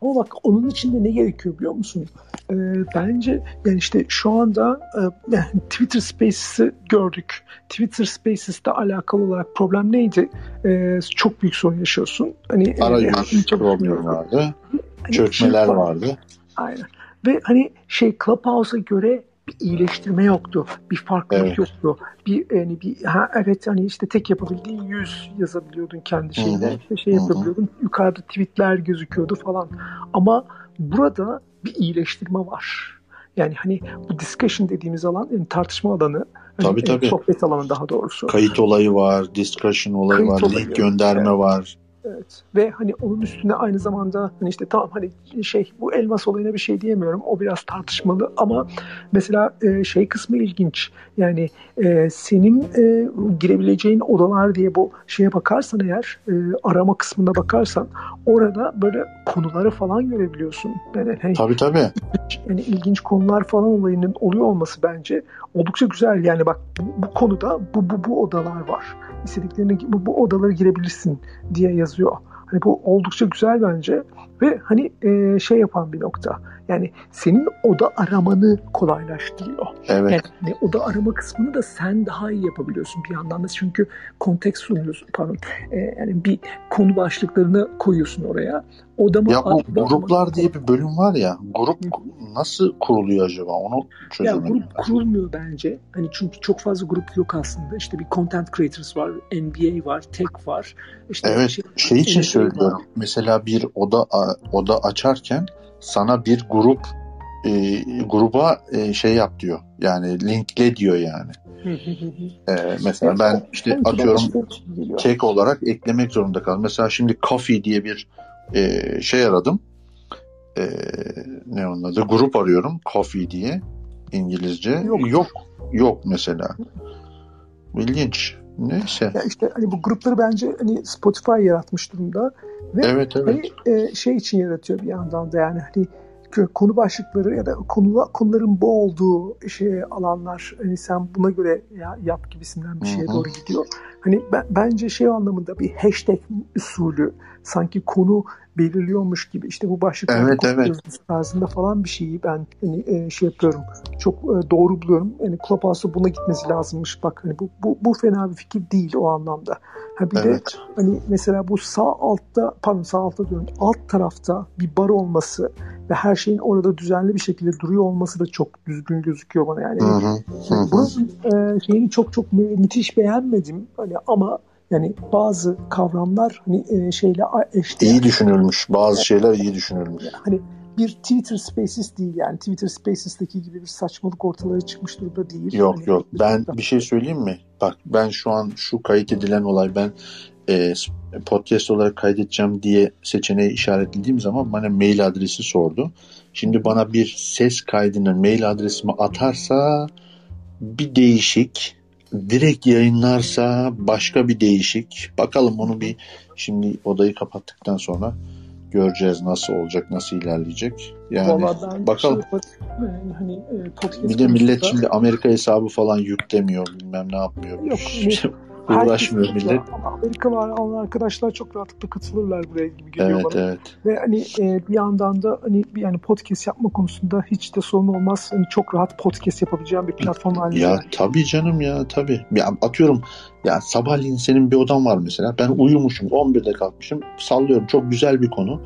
Ama bak onun için de ne gerekiyor biliyor musun? Ee, bence yani işte şu anda e, yani Twitter Spaces'ı gördük. Twitter Spaces'te alakalı olarak problem neydi? Ee, çok büyük sorun yaşıyorsun. Hani Arayüz yani, problemi vardı. Hani Çökmeler şey vardı. Aynen. Ve hani şey Clubhouse'a göre bir iyileştirme yoktu. Bir farklılık evet. yoktu. Bir yani bir ha, evet hani işte tek yapabildiğin yüz yazabiliyordun kendi şeyine. İşte şey yapabiliyordun. Yukarıda tweetler gözüküyordu falan. Ama burada bir iyileştirme var. Yani hani bu discussion dediğimiz alan yani tartışma alanı. Tabii hani, tabii. Sohbet alanı daha doğrusu. Kayıt olayı var, discussion olayı Kayıt var, olayı. link gönderme evet. var. Evet. Ve hani onun üstüne aynı zamanda hani işte tamam hani şey bu elmas olayına bir şey diyemiyorum. O biraz tartışmalı ama mesela e, şey kısmı ilginç. Yani e, senin e, girebileceğin odalar diye bu şeye bakarsan eğer e, arama kısmına bakarsan orada böyle konuları falan görebiliyorsun. Yani hani, tabii tabii. Yani ilginç konular falan olayının oluyor olması bence oldukça güzel. Yani bak bu, bu konuda bu, bu, bu odalar var. İstediklerini bu, bu odalara girebilirsin diye yazıyor. Hani bu oldukça güzel bence ve hani e, şey yapan bir nokta. Yani senin oda aramanı kolaylaştırıyor. Evet. Yani hani oda arama kısmını da sen daha iyi yapabiliyorsun bir yandan da çünkü konteks sunuyorsun pardon. E, yani bir konu başlıklarını koyuyorsun oraya. Odama ya bu gruplar diye bir bölüm var ya. Grup nasıl kuruluyor acaba? Onu çözemedim. Ya grup kurulmuyor bence. Hani çünkü çok fazla grup yok aslında. İşte bir content creators var, NBA var, tech var. İşte evet. Şey, şey için söylüyorum. Var. Mesela bir oda oda açarken sana bir grup e, gruba e, şey yap diyor. Yani linkle diyor yani. ee, mesela ben işte atıyorum kek olarak eklemek zorunda kaldım. Mesela şimdi Coffee diye bir e, şey aradım. E, ne onun adı? Grup arıyorum. Coffee diye İngilizce. Yok. Yok, yok mesela. İlginç. Neyse. Ya işte hani bu grupları bence hani Spotify yaratmış durumda. Ve evet evet. Hani, e, şey için yaratıyor bir yandan da yani hani konu başlıkları ya da konu, konuların bu olduğu şey alanlar hani sen buna göre ya, yap gibisinden bir şeye doğru gidiyor. Hani ben, bence şey anlamında bir hashtag usulü sanki konu belirliyormuş gibi işte bu başlıklar evet, evet. tarzında falan bir şeyi ben hani, e, şey yapıyorum çok e, doğru buluyorum. Yani Clubhouse'a buna gitmesi lazımmış. Bak hani bu, bu, bu fena bir fikir değil o anlamda. Ha bir evet. de hani mesela bu sağ altta pardon sağ altta diyorum alt tarafta bir bar olması ve her şeyin orada düzenli bir şekilde duruyor olması da çok düzgün gözüküyor bana yani. Hı hı. Yani buranın e, şeyini çok çok müthiş beğenmedim hani ama yani bazı kavramlar hani e, şeyle eşdeğer. İyi düşünülmüş. Bazı yani, şeyler iyi düşünülmüş. Hani bir Twitter Spaces değil yani Twitter Spaces'teki gibi bir saçmalık ortalara çıkmış durumda değil. Yok hani, yok ben bir şey söyleyeyim mi? Bak ben şu an şu kayıt edilen olay ben e, podcast olarak kaydedeceğim diye seçeneği işaretlediğim zaman bana mail adresi sordu. Şimdi bana bir ses kaydını mail adresime atarsa bir değişik direkt yayınlarsa başka bir değişik. Bakalım onu bir şimdi odayı kapattıktan sonra göreceğiz nasıl olacak, nasıl ilerleyecek. Yani bakalım. Şey, hani, e, bir de millet şimdi Amerika hesabı falan yüklemiyor, bilmem ne yapmıyor. Yok, hani, uğraşmıyor Herkes millet. Amerika var arkadaşlar çok rahatlıkla katılırlar buraya gibi geliyor evet, bana. Evet. Ve hani e, bir yandan da hani yani podcast yapma konusunda hiç de sorun olmaz. Hani çok rahat podcast yapabileceğim bir platform haline. Ya tabii canım ya tabii. Ya atıyorum ya sabahleyin senin bir odan var mesela. Ben uyumuşum 11'de kalkmışım. Sallıyorum çok güzel bir konu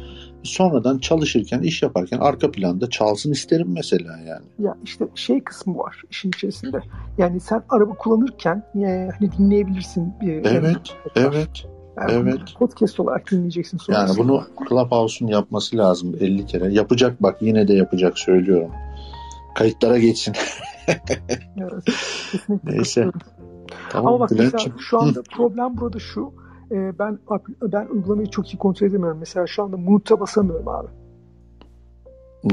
sonradan çalışırken, iş yaparken arka planda çalsın isterim mesela yani. Ya işte şey kısmı var işin içerisinde. Yani sen araba kullanırken e, hani dinleyebilirsin. Bir, evet, evet. Yani evet. Podcast olarak dinleyeceksin. Sonrasında. Yani bunu Clubhouse'un yapması lazım 50 kere. Yapacak bak yine de yapacak söylüyorum. Kayıtlara geçsin. evet, Neyse. Tamam, Ama bak mesela şu anda problem burada şu e, ben ben uygulamayı çok iyi kontrol edemiyorum. Mesela şu anda mute'a basamıyorum abi.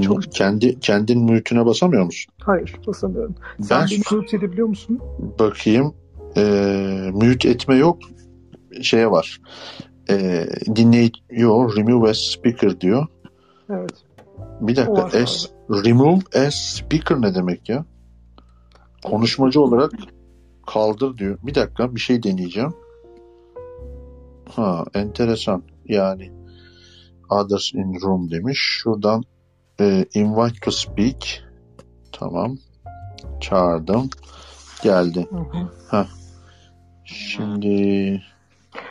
Çok kendi kendin mute'üne basamıyor musun? Hayır basamıyorum. Sen ben, beni mute edebiliyor musun? Bakayım. E, mute etme yok. şeye var. E, dinleyiyor remove as speaker diyor. Evet. Bir dakika as, remove as speaker ne demek ya? Konuşmacı olarak kaldır diyor. Bir dakika bir şey deneyeceğim. Ha enteresan. Yani others in room demiş. Şuradan e, invite to speak. Tamam. Çağırdım. Geldi. Hı hı. Ha. Şimdi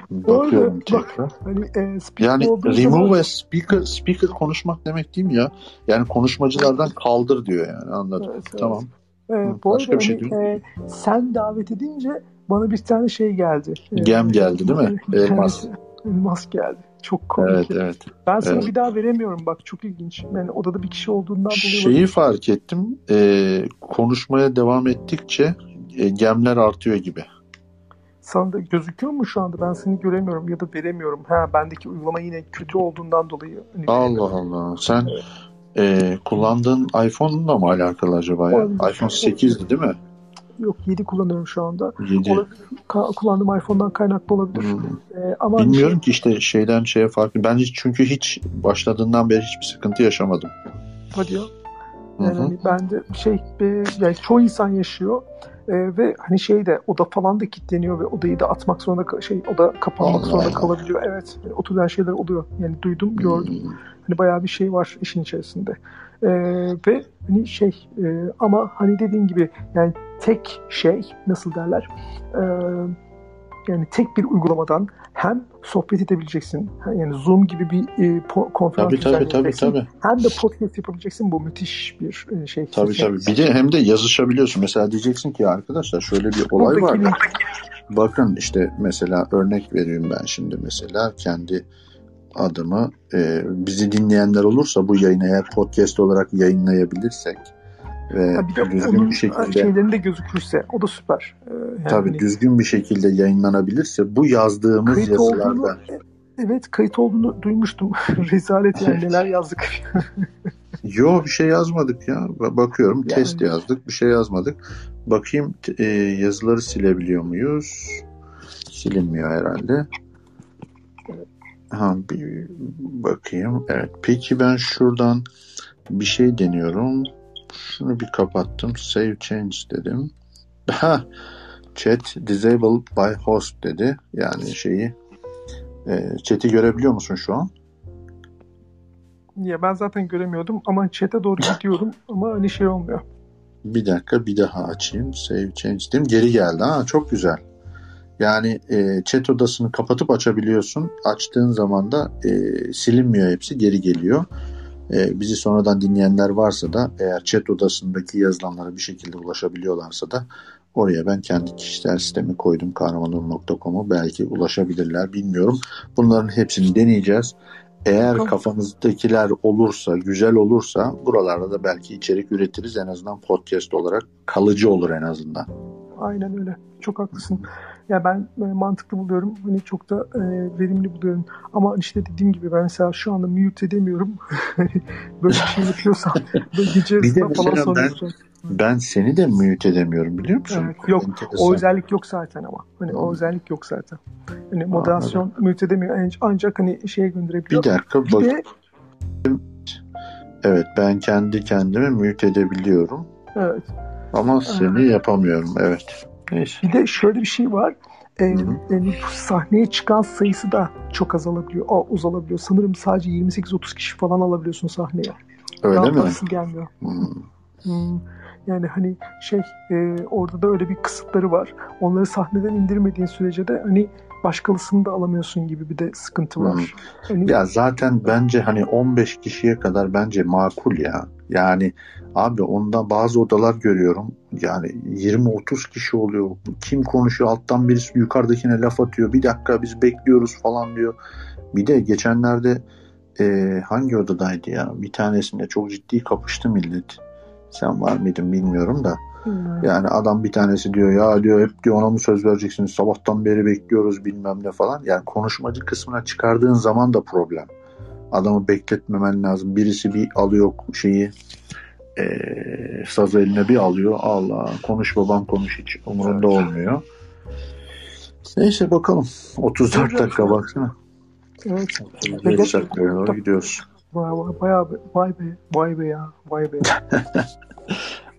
bakıyorum arada, tekrar. Bak, hani, e, yani remove zaman... speaker speaker konuşmak demek değil mi ya? Yani konuşmacılardan kaldır diyor yani anladım. Evet, tamam. Evet. E, bu Başka bir şey hani, e, sen davet edince bana bir tane şey geldi. Gem e, geldi değil mi? Elmas. Elmas geldi. Çok komik. Evet, evet. Ben sana evet. bir daha veremiyorum bak çok ilginç. Yani odada bir kişi olduğundan dolayı. Şeyi fark ettim. E, konuşmaya devam ettikçe e, gemler artıyor gibi. Sana da gözüküyor mu şu anda? Ben seni göremiyorum ya da veremiyorum. Ha bendeki uygulama yine kötü olduğundan dolayı. Hani Allah Allah. Sen evet. e, kullandığın iPhone'la mı alakalı acaba ya? Olabilir. iPhone 8'di değil mi? Yok 7 kullanıyorum şu anda. 7. Ka- kullandığım iPhone'dan kaynaklı olabilir. Hmm. Ee, ama Bilmiyorum şey... ki işte şeyden şeye farklı. Ben hiç çünkü hiç başladığından beri hiçbir sıkıntı yaşamadım. Hadi ya. Yani hani ben de şey e, yani çoğu insan yaşıyor e, ve hani şey de oda falan da kilitleniyor ve odayı da atmak zorunda şey oda kapanmak Allah zorunda Allah. kalabiliyor. Evet. Yani o türden şeyler oluyor. Yani duydum, gördüm. Hmm. Hani bayağı bir şey var işin içerisinde. E, ve hani şey e, ama hani dediğin gibi yani tek şey nasıl derler? E, yani tek bir uygulamadan hem sohbet edebileceksin yani Zoom gibi bir e, konferans tabii, tabii, tabii, tabii. hem de podcast yapabileceksin. Bu müthiş bir e, şey. Tabii tabii. Bir de hem de yazışabiliyorsun. Mesela diyeceksin ki arkadaşlar şöyle bir olay Buradaki var. Bakın işte mesela örnek vereyim ben şimdi. Mesela kendi adımı e, bizi dinleyenler olursa bu yayını eğer podcast olarak yayınlayabilirsek ve ha, bir de düzgün bir şekilde şeylerinde gözükürse o da süper. Ee, yani tabii hani, düzgün bir şekilde yayınlanabilirse bu yazdığımız kayıt yazılarda olduğunu, evet kayıt olduğunu duymuştum. Rezalet yani neler yazdık. Yo bir şey yazmadık ya. Bakıyorum yani, test yazdık bir şey yazmadık. Bakayım e, yazıları silebiliyor muyuz? Silinmiyor herhalde. Ha bir bakayım. Evet. Peki ben şuradan bir şey deniyorum. Şunu bir kapattım. Save change dedim. Ha chat disabled by host dedi. Yani şeyi e, chat'i görebiliyor musun şu an? Ya ben zaten göremiyordum ama chat'e doğru gidiyorum ama hani şey olmuyor. Bir dakika bir daha açayım. Save change dedim. Geri geldi. Ha çok güzel. Yani e, chat odasını kapatıp açabiliyorsun. Açtığın zaman da e, silinmiyor hepsi geri geliyor. E, bizi sonradan dinleyenler varsa da eğer chat odasındaki yazılanlara bir şekilde ulaşabiliyorlarsa da oraya ben kendi kişisel sistemi koydum kahramanur.com'u belki ulaşabilirler bilmiyorum. Bunların hepsini deneyeceğiz. Eğer kafanızdakiler olursa, güzel olursa buralarda da belki içerik üretiriz. En azından podcast olarak kalıcı olur en azından. Aynen öyle. Çok haklısın. Ya ben e, mantıklı buluyorum. Hani çok da e, verimli buluyorum. Ama işte dediğim gibi ben mesela şu anda mute edemiyorum. böyle bir şey yapıyorsam böyle gece bir de falan sonra ben, seni de mute edemiyorum biliyor musun? Evet, yok. Enteresan. O özellik yok zaten ama. Hani hmm. o özellik yok zaten. Hani moderasyon Anladım. mute edemiyor. Ancak hani şeye gönderebiliyor. Bir dakika bir bak. De... Evet ben kendi kendime mute edebiliyorum. Evet. Ama seni yapamıyorum evet. Neyse. Bir de şöyle bir şey var. Ee, yani sahneye çıkan sayısı da çok azalabiliyor, uzalabiliyor. Sanırım sadece 28-30 kişi falan alabiliyorsun sahneye. Öyle Daha mi? gelmiyor. Hmm. Hmm. Yani hani şey e, orada da öyle bir kısıtları var. Onları sahneden indirmediğin sürece de hani başkalısını da alamıyorsun gibi bir de sıkıntı var. Hmm. Hani... Ya zaten bence hani 15 kişiye kadar bence makul ya. Yani abi onda bazı odalar görüyorum. Yani 20-30 kişi oluyor. Kim konuşuyor alttan birisi yukarıdakine laf atıyor. Bir dakika biz bekliyoruz falan diyor. Bir de geçenlerde e, hangi odadaydı ya? Bir tanesinde çok ciddi kapıştı millet. Sen var mıydın bilmiyorum da. Hmm. Yani adam bir tanesi diyor ya diyor hep diyor ona mı söz vereceksiniz sabahtan beri bekliyoruz bilmem ne falan. Yani konuşmacı kısmına çıkardığın zaman da problem. Adamı bekletmemen lazım. Birisi bir alıyor şeyi e, saz eline bir alıyor. Allah konuş babam konuş hiç umurunda olmuyor. Neyse bakalım. 34 dakika baksana. Evet. 35 dakikaya doğru gidiyoruz. Vay, vay, bayağı be, vay be, vay be ya, vay be.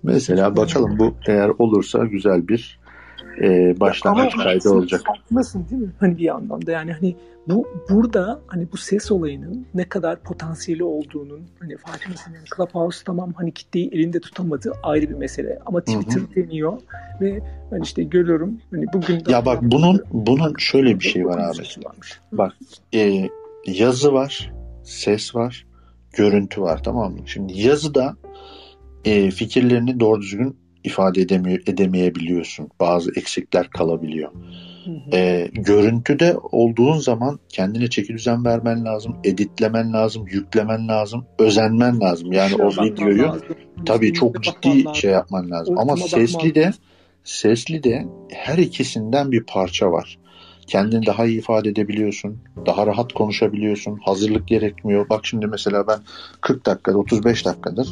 Mesela bakalım bu eğer olursa güzel bir e, başlangıç Ama kaydı olacak. farkındasın değil mi? Hani bir yandan da yani hani bu burada hani bu ses olayının ne kadar potansiyeli olduğunun hani farkındasın. Yani Clubhouse tamam hani kitleyi elinde tutamadı ayrı bir mesele ama Twitter deniyor ve ben işte görüyorum hani bugün Ya bak bunun bunun şöyle bir şey var abi. Varmış. Bak e, yazı var, ses var, görüntü var tamam mı? Şimdi yazıda e, fikirlerini doğru düzgün ifade edemiyor, edemeyebiliyorsun. Bazı eksikler kalabiliyor. Hı hı. E, görüntüde olduğun zaman kendine çeki düzen vermen lazım, editlemen lazım, yüklemen lazım, özenmen lazım. Yani Işığa o videoyu lazım, tabii çok ciddi lazım. şey yapman lazım. Ama sesli de sesli de her ikisinden bir parça var. Kendini daha iyi ifade edebiliyorsun. Daha rahat konuşabiliyorsun. Hazırlık gerekmiyor. Bak şimdi mesela ben 40 dakikada 35 dakikadır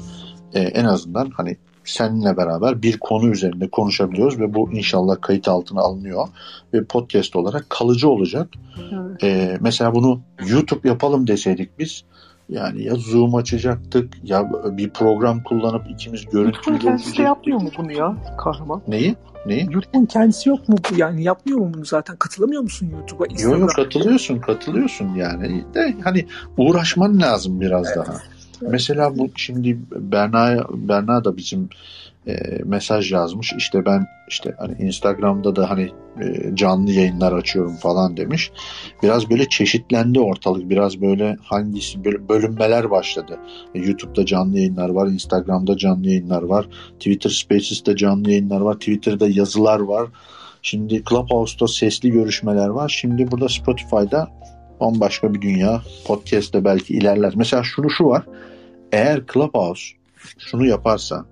e, en azından hani seninle beraber bir konu üzerinde konuşabiliyoruz ve bu inşallah kayıt altına alınıyor ve podcast olarak kalıcı olacak. Evet. E, mesela bunu YouTube yapalım deseydik biz yani ya Zoom açacaktık ya bir program kullanıp ikimiz görüntülü kendisi de yapmıyor mu bunu ya kahraman? Neyi? Neyi? YouTube'un kendisi yok mu? bu? Yani yapmıyor mu bunu zaten? Katılamıyor musun YouTube'a? Yok yok katılıyorsun katılıyorsun yani de hani uğraşman lazım biraz daha. Mesela bu şimdi Berna Berna da bizim e, mesaj yazmış. İşte ben işte hani Instagram'da da hani e, canlı yayınlar açıyorum falan demiş. Biraz böyle çeşitlendi ortalık. Biraz böyle hangisi böyle bölünmeler başladı. E, YouTube'da canlı yayınlar var, Instagram'da canlı yayınlar var, Twitter Spaces'te canlı yayınlar var, Twitter'da yazılar var. Şimdi Clubhouse'da sesli görüşmeler var. Şimdi burada Spotify'da bambaşka bir dünya. Podcast'te belki ilerler. Mesela şunu şu var. Eğer Clubhouse şunu yaparsa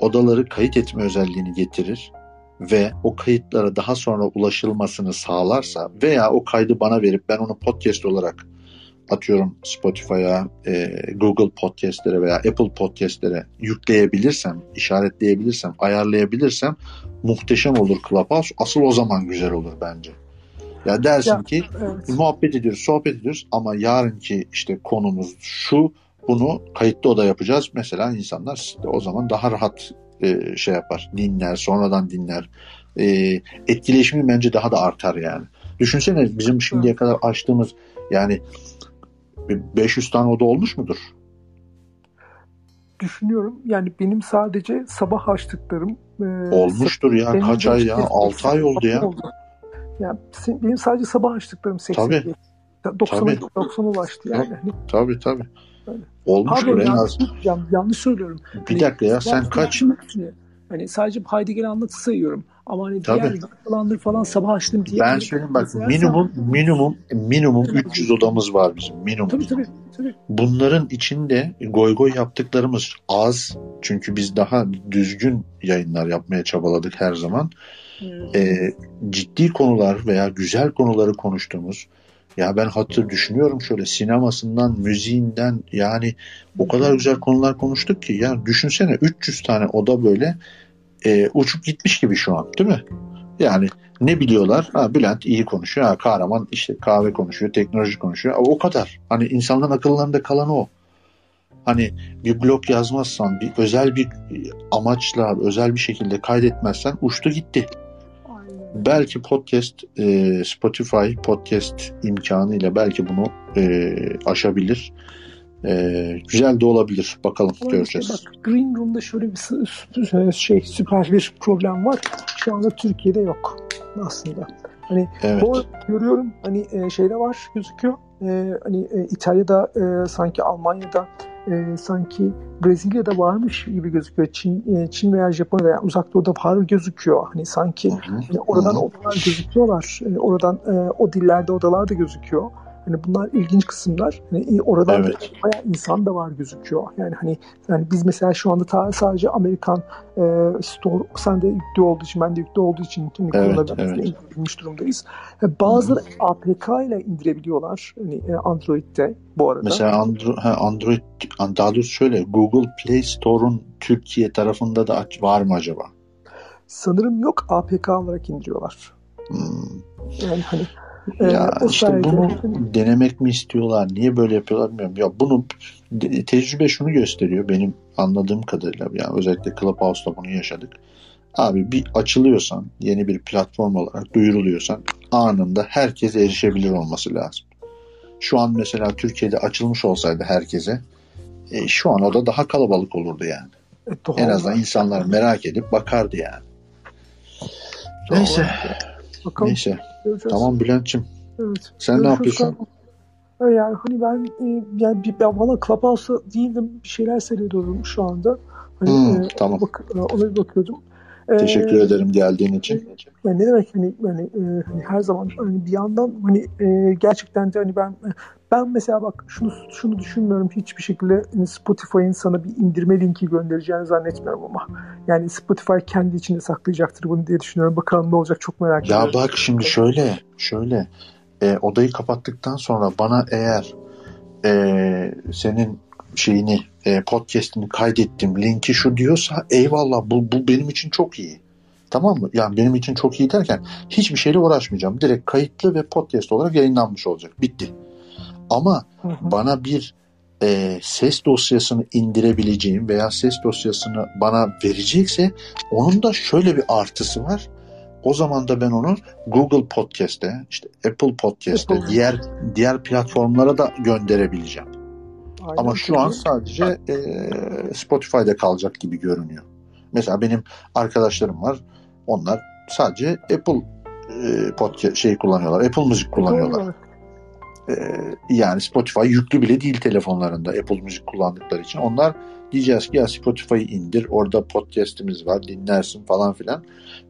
odaları kayıt etme özelliğini getirir ve o kayıtlara daha sonra ulaşılmasını sağlarsa veya o kaydı bana verip ben onu podcast olarak atıyorum Spotify'a, e, Google Podcast'lere veya Apple Podcast'lere yükleyebilirsem, işaretleyebilirsem, ayarlayabilirsem muhteşem olur Clubhouse. Asıl o zaman güzel olur bence. Ya dersin Ya, ki Evet. muhabbet ediyoruz, sohbet ediyoruz ama yarınki işte konumuz şu, bunu kayıtlı oda yapacağız. Mesela insanlar o zaman daha rahat e, şey yapar, dinler, sonradan dinler. E, etkileşimi bence daha da artar yani. Düşünsene bizim şimdiye kadar açtığımız yani bir 500 tane oda olmuş mudur? Düşünüyorum. Yani benim sadece sabah açtıklarım e, Olmuştur ya. Kaç ay ya? 6 ay oldu ya. Yani se- benim sadece sabah açtıklarım 80. Tabii. 90'a Tabii. 90 ulaştı yani. Tabii tabii. Öyle. Olmuştur pardon en yanlış, az. yan- yanlış söylüyorum. Bir dakika ya sen kaç? Hani sadece Heidegger anlatı sayıyorum. Ama hani Tabii. diğer falandır falan sabah açtım diye. Ben hani söyleyeyim bak mesela minimum minimum minimum 300 odamız var bizim minimum. Tabii tabii. tabii. Bunların içinde goy goy yaptıklarımız az. Çünkü biz daha düzgün yayınlar yapmaya çabaladık her zaman. Ee, ciddi konular veya güzel konuları konuştuğumuz ya ben hatır düşünüyorum şöyle sinemasından, müziğinden yani o kadar güzel konular konuştuk ki ya düşünsene 300 tane oda böyle e, uçup gitmiş gibi şu an değil mi? Yani ne biliyorlar? Ha, Bülent iyi konuşuyor. Ha, kahraman işte kahve konuşuyor, teknoloji konuşuyor. Ama o kadar. Hani insanların akıllarında kalan o. Hani bir blog yazmazsan, bir özel bir amaçla, özel bir şekilde kaydetmezsen uçtu gitti. Belki podcast, e, Spotify podcast imkanıyla belki bunu e, aşabilir. E, güzel de olabilir. Bakalım Ama göreceğiz. işte bak Green Room'da şöyle bir şey süper bir problem var. Şu anda Türkiye'de yok aslında. Hani Evet. bu görüyorum hani e, şeyde var gözüküyor. E, hani e, İtalya'da e, sanki Almanya'da e, sanki Brezilya'da varmış gibi gözüküyor. Çin, e, Çin veya Japonya'da yani uzak doğuda var gözüküyor. Hani sanki hani oradan odalar gözüküyorlar. E, oradan e, o dillerde odalar da gözüküyor. Hani bunlar ilginç kısımlar. Hani oradan Evet. da bayağı insan da var gözüküyor. Yani hani yani biz mesela şu anda ta, sadece Amerikan e, store sen de yüklü olduğu için ben de yüklü olduğu için hani Evet, evet. durumdayız. E, bazıları APK ile indirebiliyorlar. Hani e, Android'de bu arada. Mesela Andro- ha, Android, daha doğrusu şöyle Google Play Store'un Türkiye tarafında da aç- var mı acaba? Sanırım yok APK olarak indiriyorlar. Hmm. Yani hani ya e, işte sayede, bunu denemek mi istiyorlar? Niye böyle yapıyorlar bilmiyorum. Ya bunu tecrübe şunu gösteriyor benim anladığım kadarıyla. Yani özellikle Clubhouse'da bunu yaşadık. Abi bir açılıyorsan, yeni bir platform olarak duyuruluyorsan anında herkes erişebilir olması lazım. Şu an mesela Türkiye'de açılmış olsaydı herkese e, şu an o da daha kalabalık olurdu yani. E, en azından insanlar merak edip bakardı yani. Doğru. Neyse. Bakalım. Neyse. Göreceğiz. Tamam Bülent'ciğim. Evet. Sen Görüşürüz ne yapıyorsun? Yani hani ben e, yani bir, ben valla Clubhouse'a değildim bir şeyler seyrediyorum şu anda. Hani, hmm, e, tamam. Bak, ona bir bakıyordum. Teşekkür ee, ederim geldiğin için. Yani ne demek hani yani e, hani her zaman hani bir yandan hani e, gerçekten de hani ben ben mesela bak şunu şunu düşünmüyorum hiçbir şekilde hani Spotify'ın sana bir indirme linki göndereceğini zannetmiyorum ama yani Spotify kendi içinde saklayacaktır bunu diye düşünüyorum. Bakalım ne olacak çok merak ediyorum. Ya bak şimdi şöyle şöyle e, odayı kapattıktan sonra bana eğer e, senin şeyini e, podcast'ini kaydettim linki şu diyorsa eyvallah bu, bu benim için çok iyi. Tamam mı? Yani benim için çok iyi derken hiçbir şeyle uğraşmayacağım. Direkt kayıtlı ve podcast olarak yayınlanmış olacak. Bitti. Ama hı hı. bana bir e, ses dosyasını indirebileceğim veya ses dosyasını bana verecekse onun da şöyle bir artısı var. O zaman da ben onu Google Podcast'te, işte Apple Podcast'te, Apple. diğer diğer platformlara da gönderebileceğim. Aynen. Ama şu an sadece e, Spotify'da kalacak gibi görünüyor. Mesela benim arkadaşlarım var. Onlar sadece Apple e, podcast şey kullanıyorlar. Apple Müzik kullanıyorlar. E, yani Spotify yüklü bile değil telefonlarında Apple Müzik kullandıkları için. Onlar diyeceğiz ki ya Spotify'ı indir. Orada podcast'imiz var. Dinlersin falan filan.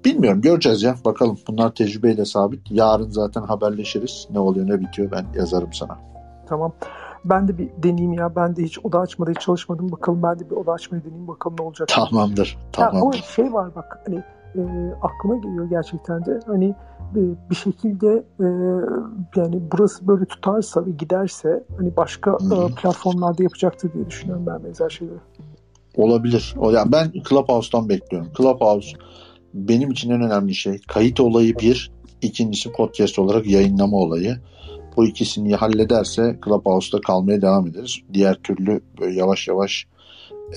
Bilmiyorum göreceğiz ya. Bakalım bunlar tecrübeyle sabit. Yarın zaten haberleşiriz. Ne oluyor ne bitiyor ben yazarım sana. Tamam. Ben de bir deneyeyim ya. Ben de hiç oda açmada hiç çalışmadım. Bakalım ben de bir oda açmayı deneyeyim. Bakalım ne olacak. Tamamdır. Tamamdır. Ya, ama şey var bak hani e, aklıma geliyor gerçekten de hani e, bir şekilde e, yani burası böyle tutarsa ve giderse hani başka e, platformlarda yapacaktır diye düşünüyorum ben benzer şeyleri. Olabilir. O yani ben Clubhouse'dan bekliyorum. Clubhouse benim için en önemli şey kayıt olayı bir, ikincisi podcast olarak yayınlama olayı. Bu ikisini hallederse Clubhouse'da kalmaya devam ederiz. Diğer türlü böyle yavaş yavaş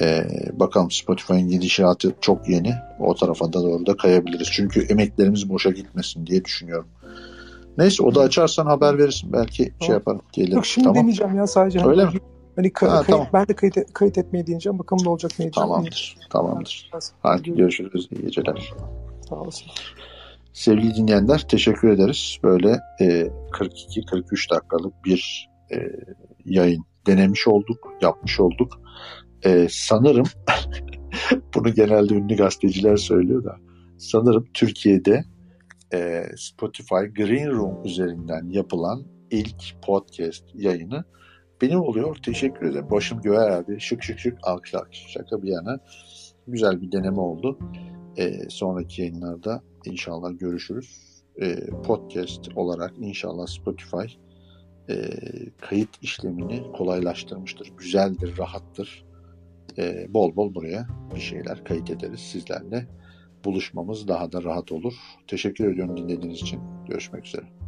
e, bakalım Spotify'ın gidişatı çok yeni. O tarafa da doğru da kayabiliriz. Çünkü emeklerimiz boşa gitmesin diye düşünüyorum. Neyse o da açarsan haber verirsin. Belki şey yaparım. Diyelim. Yok şimdi tamam. deneyeceğim ya sadece. Öyle mi? Hani kay- ha, tamam. ben de kayıt, kayıt etmeyi deneyeceğim. Bakalım ne olacak ne diyeceğim. Tamamdır. Tamamdır. Hadi görüşürüz. İyi geceler. Sağ olasın. Sevgili dinleyenler teşekkür ederiz. Böyle e, 42-43 dakikalık bir e, yayın denemiş olduk, yapmış olduk. E, sanırım bunu genelde ünlü gazeteciler söylüyor da sanırım Türkiye'de e, Spotify Green Room üzerinden yapılan ilk podcast yayını benim oluyor. Teşekkür ederim. Başım göğe erdi. Şık şık şık alkış alkış. Şaka bir yana. Güzel bir deneme oldu. E, sonraki yayınlarda inşallah görüşürüz. E, podcast olarak inşallah Spotify e, kayıt işlemini kolaylaştırmıştır. Güzeldir, rahattır. E, bol bol buraya bir şeyler kayıt ederiz sizlerle. Buluşmamız daha da rahat olur. Teşekkür ediyorum dinlediğiniz için. Görüşmek üzere.